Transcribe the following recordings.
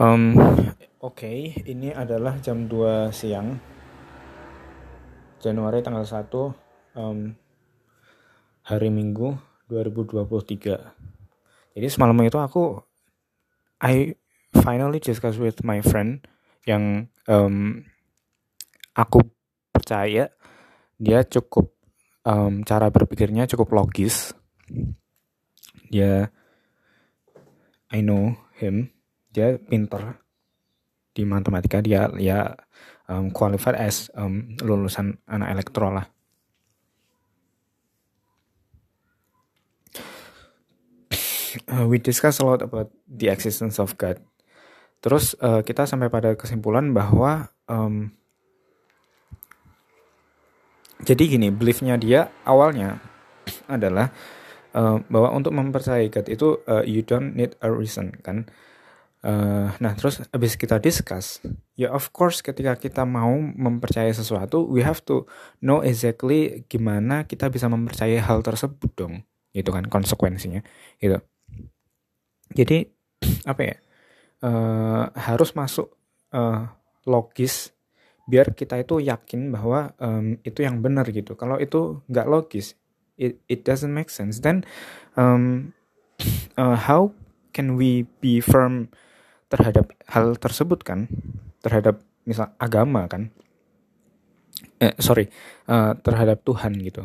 Um, Oke, okay, ini adalah jam 2 siang Januari tanggal 1 um, hari Minggu 2023. Jadi semalam itu aku I finally discuss with my friend yang um, aku percaya dia cukup um, cara berpikirnya cukup logis. Dia I know him dia pinter di matematika dia ya um, qualified as um, lulusan anak elektro lah. Uh, we discuss a lot about the existence of God. Terus uh, kita sampai pada kesimpulan bahwa um, jadi gini beliefnya dia awalnya adalah uh, bahwa untuk mempercayai God itu uh, you don't need a reason kan Uh, nah terus abis kita discuss, ya of course ketika kita mau mempercayai sesuatu, we have to know exactly gimana kita bisa mempercayai hal tersebut dong, gitu kan konsekuensinya, gitu. Jadi apa ya, uh, harus masuk uh, logis biar kita itu yakin bahwa um, itu yang benar gitu. Kalau itu nggak logis, it it doesn't make sense. Then um, uh, how can we be firm terhadap hal tersebut kan terhadap misal agama kan eh sorry uh, terhadap Tuhan gitu.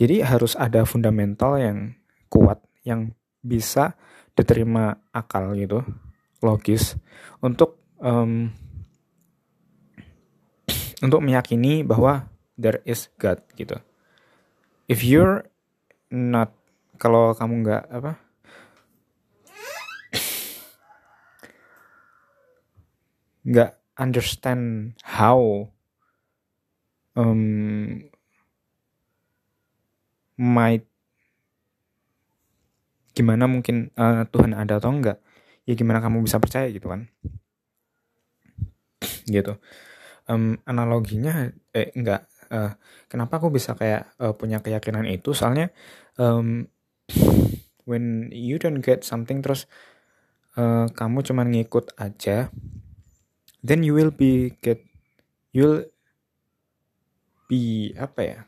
Jadi harus ada fundamental yang kuat yang bisa diterima akal gitu logis untuk um, untuk meyakini bahwa there is God gitu. If you're not kalau kamu nggak apa nggak understand how um, might gimana mungkin uh, Tuhan ada atau enggak ya gimana kamu bisa percaya gitu kan? Gitu. Um, analoginya eh enggak uh, kenapa aku bisa kayak uh, punya keyakinan itu? Soalnya um, when you don't get something terus uh, kamu cuman ngikut aja then you will be get you'll be apa ya?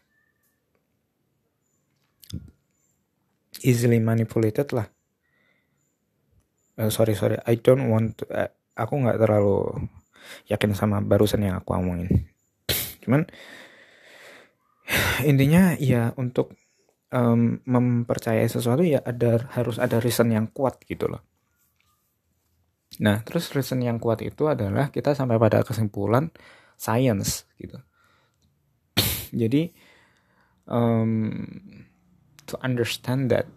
Easily manipulated lah. Uh, sorry sorry. I don't want to, uh, aku nggak terlalu yakin sama barusan yang aku omongin. Cuman intinya ya untuk um, mempercayai sesuatu ya ada harus ada reason yang kuat gitu loh Nah, terus reason yang kuat itu adalah kita sampai pada kesimpulan science gitu. Jadi um, to understand that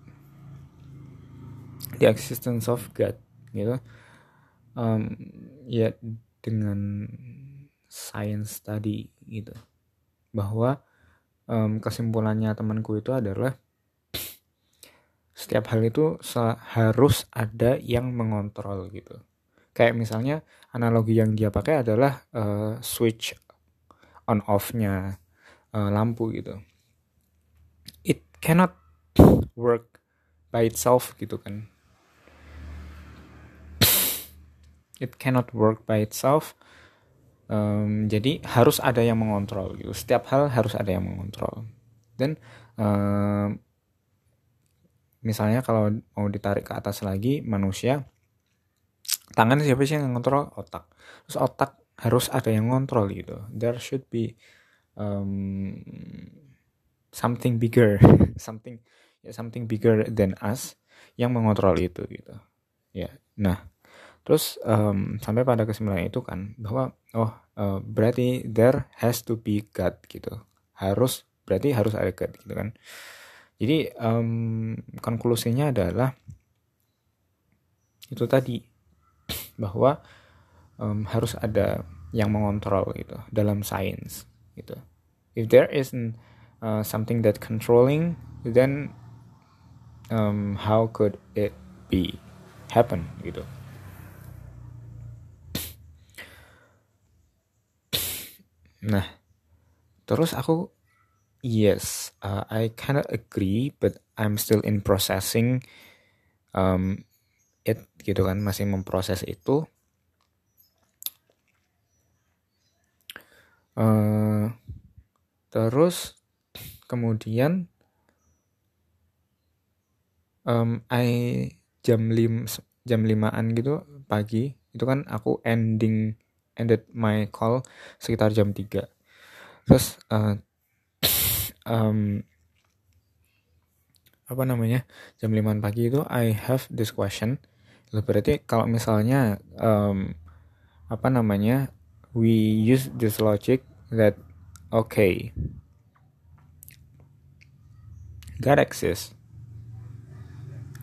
the existence of God gitu, um, ya dengan science tadi gitu, bahwa um, kesimpulannya temanku itu adalah setiap hal itu harus ada yang mengontrol gitu. Kayak misalnya analogi yang dia pakai adalah uh, switch on off-nya uh, lampu gitu. It cannot work by itself gitu kan. It cannot work by itself. Um, jadi harus ada yang mengontrol gitu. Setiap hal harus ada yang mengontrol. Dan um, misalnya kalau mau ditarik ke atas lagi manusia tangan siapa sih yang ngontrol? Otak. Terus otak harus ada yang ngontrol gitu. There should be um, something bigger something ya something bigger than us yang mengontrol itu gitu. Ya nah terus um, sampai pada kesimpulan itu kan bahwa oh uh, berarti there has to be God gitu. Harus berarti harus ada God gitu kan jadi um, konklusinya adalah itu tadi bahwa um, harus ada yang mengontrol gitu dalam sains gitu. If there isn't uh, something that controlling, then um, how could it be happen gitu. Nah, terus aku Yes, uh, I kind of agree, but I'm still in processing um, it gitu kan masih memproses itu. Uh, terus kemudian um, I jam lim jam limaan gitu pagi itu kan aku ending ended my call sekitar jam 3 terus uh, um, apa namanya? Jam 5 pagi itu I have this question. Berarti kalau misalnya um, apa namanya? We use this logic that okay God exists.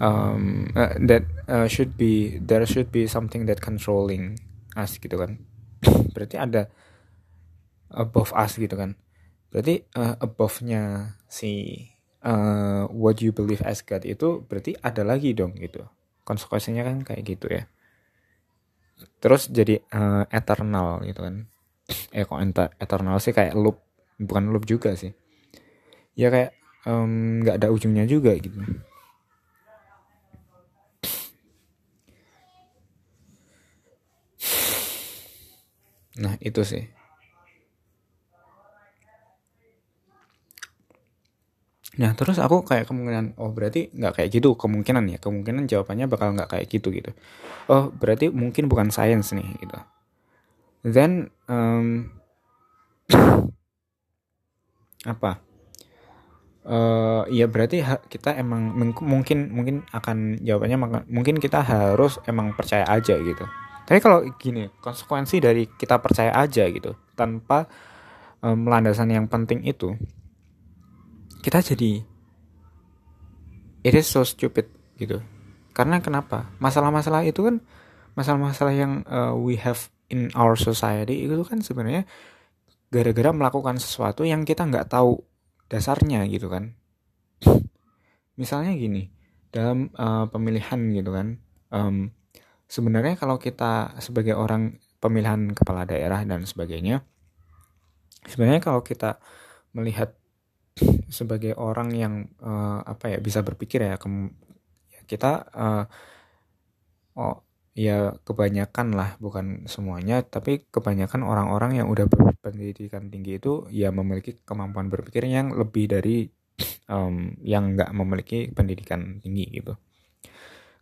Um, uh, that uh, should be there should be something that controlling us gitu kan. Berarti ada above us gitu kan berarti uh, above-nya si uh, what you believe as God itu berarti ada lagi dong gitu. Konsekuensinya kan kayak gitu ya. Terus jadi uh, eternal gitu kan. Eh kok eternal sih kayak loop bukan loop juga sih. Ya kayak nggak um, ada ujungnya juga gitu. Nah itu sih Nah terus aku kayak kemungkinan oh berarti nggak kayak gitu kemungkinan ya kemungkinan jawabannya bakal nggak kayak gitu gitu. Oh berarti mungkin bukan sains nih gitu. Then um, apa? Uh, ya berarti kita emang mungkin mungkin akan jawabannya mungkin kita harus emang percaya aja gitu. Tapi kalau gini konsekuensi dari kita percaya aja gitu tanpa um, landasan yang penting itu kita jadi it is so stupid gitu. Karena kenapa? Masalah-masalah itu kan masalah-masalah yang uh, we have in our society itu kan sebenarnya gara-gara melakukan sesuatu yang kita nggak tahu dasarnya gitu kan. Misalnya gini dalam uh, pemilihan gitu kan um, sebenarnya kalau kita sebagai orang pemilihan kepala daerah dan sebagainya sebenarnya kalau kita melihat sebagai orang yang uh, apa ya bisa berpikir ya, ke, ya kita uh, oh ya kebanyakan lah bukan semuanya tapi kebanyakan orang-orang yang udah berpendidikan tinggi itu ya memiliki kemampuan berpikir yang lebih dari um, yang nggak memiliki pendidikan tinggi gitu.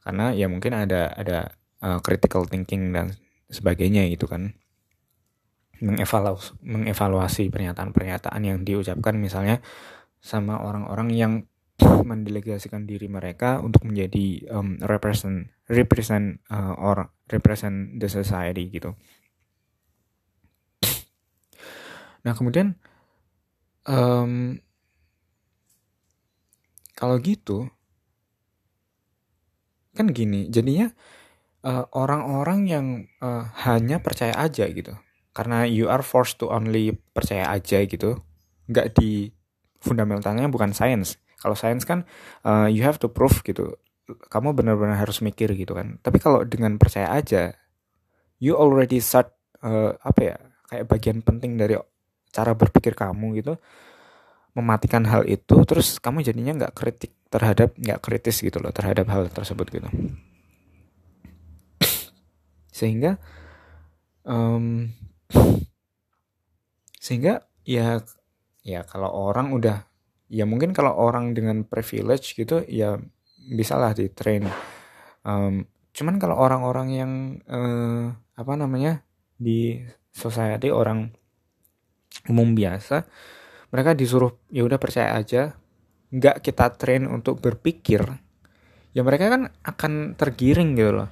Karena ya mungkin ada ada uh, critical thinking dan sebagainya gitu kan mengevaluasi, pernyataan-pernyataan yang diucapkan misalnya sama orang-orang yang mendelegasikan diri mereka untuk menjadi um, represent represent uh, or represent the society gitu. Nah kemudian um, kalau gitu kan gini jadinya uh, orang-orang uh, yang uh, hanya percaya aja gitu karena you are forced to only percaya aja gitu. Nggak di fundamentalnya bukan sains kalau sains kan uh, you have to prove gitu. Kamu benar-benar harus mikir gitu kan. Tapi kalau dengan percaya aja you already start uh, apa ya kayak bagian penting dari cara berpikir kamu gitu. Mematikan hal itu terus kamu jadinya nggak kritik terhadap nggak kritis gitu loh terhadap hal tersebut gitu. Sehingga um, sehingga ya ya kalau orang udah ya mungkin kalau orang dengan privilege gitu ya bisalah di train. Um, cuman kalau orang-orang yang uh, apa namanya di society orang umum biasa mereka disuruh ya udah percaya aja. Nggak kita train untuk berpikir ya mereka kan akan tergiring gitu loh.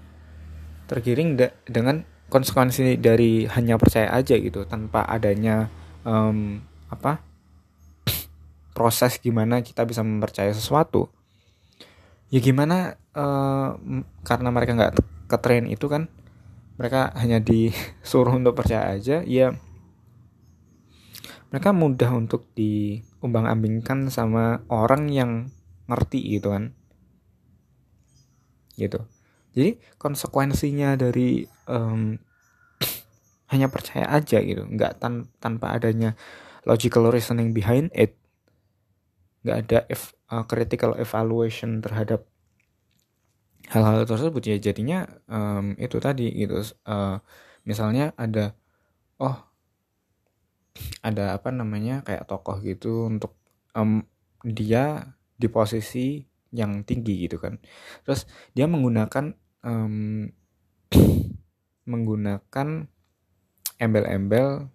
Tergiring de dengan konsekuensi dari hanya percaya aja gitu tanpa adanya um, apa proses gimana kita bisa mempercaya sesuatu. Ya gimana uh, karena mereka nggak ketrain itu kan mereka hanya disuruh untuk percaya aja ya mereka mudah untuk diumbang ambingkan sama orang yang ngerti gitu kan. Gitu. Jadi konsekuensinya dari um, hanya percaya aja gitu. Nggak tan tanpa adanya logical reasoning behind it. Nggak ada if, uh, critical evaluation terhadap hal-hal tersebut. Ya jadinya um, itu tadi gitu. Uh, misalnya ada oh ada apa namanya kayak tokoh gitu untuk um, dia di posisi yang tinggi gitu kan. Terus dia menggunakan um, menggunakan embel-embel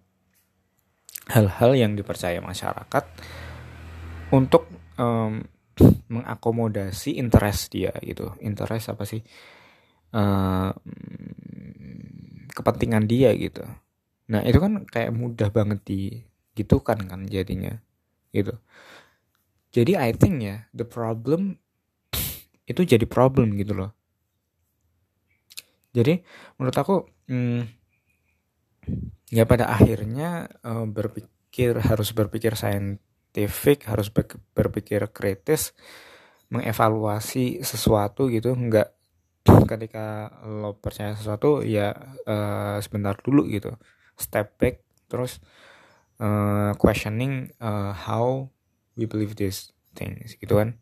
hal-hal yang dipercaya masyarakat untuk um, mengakomodasi interest dia gitu. Interest apa sih? Uh, kepentingan dia gitu. Nah itu kan kayak mudah banget di gitu kan kan jadinya gitu. Jadi I think ya the problem itu jadi problem gitu loh jadi menurut aku hmm, ya pada akhirnya uh, berpikir harus berpikir saintifik harus berpikir kritis mengevaluasi sesuatu gitu. Nggak ketika lo percaya sesuatu ya uh, sebentar dulu gitu. Step back terus uh, questioning uh, how we believe this thing gitu kan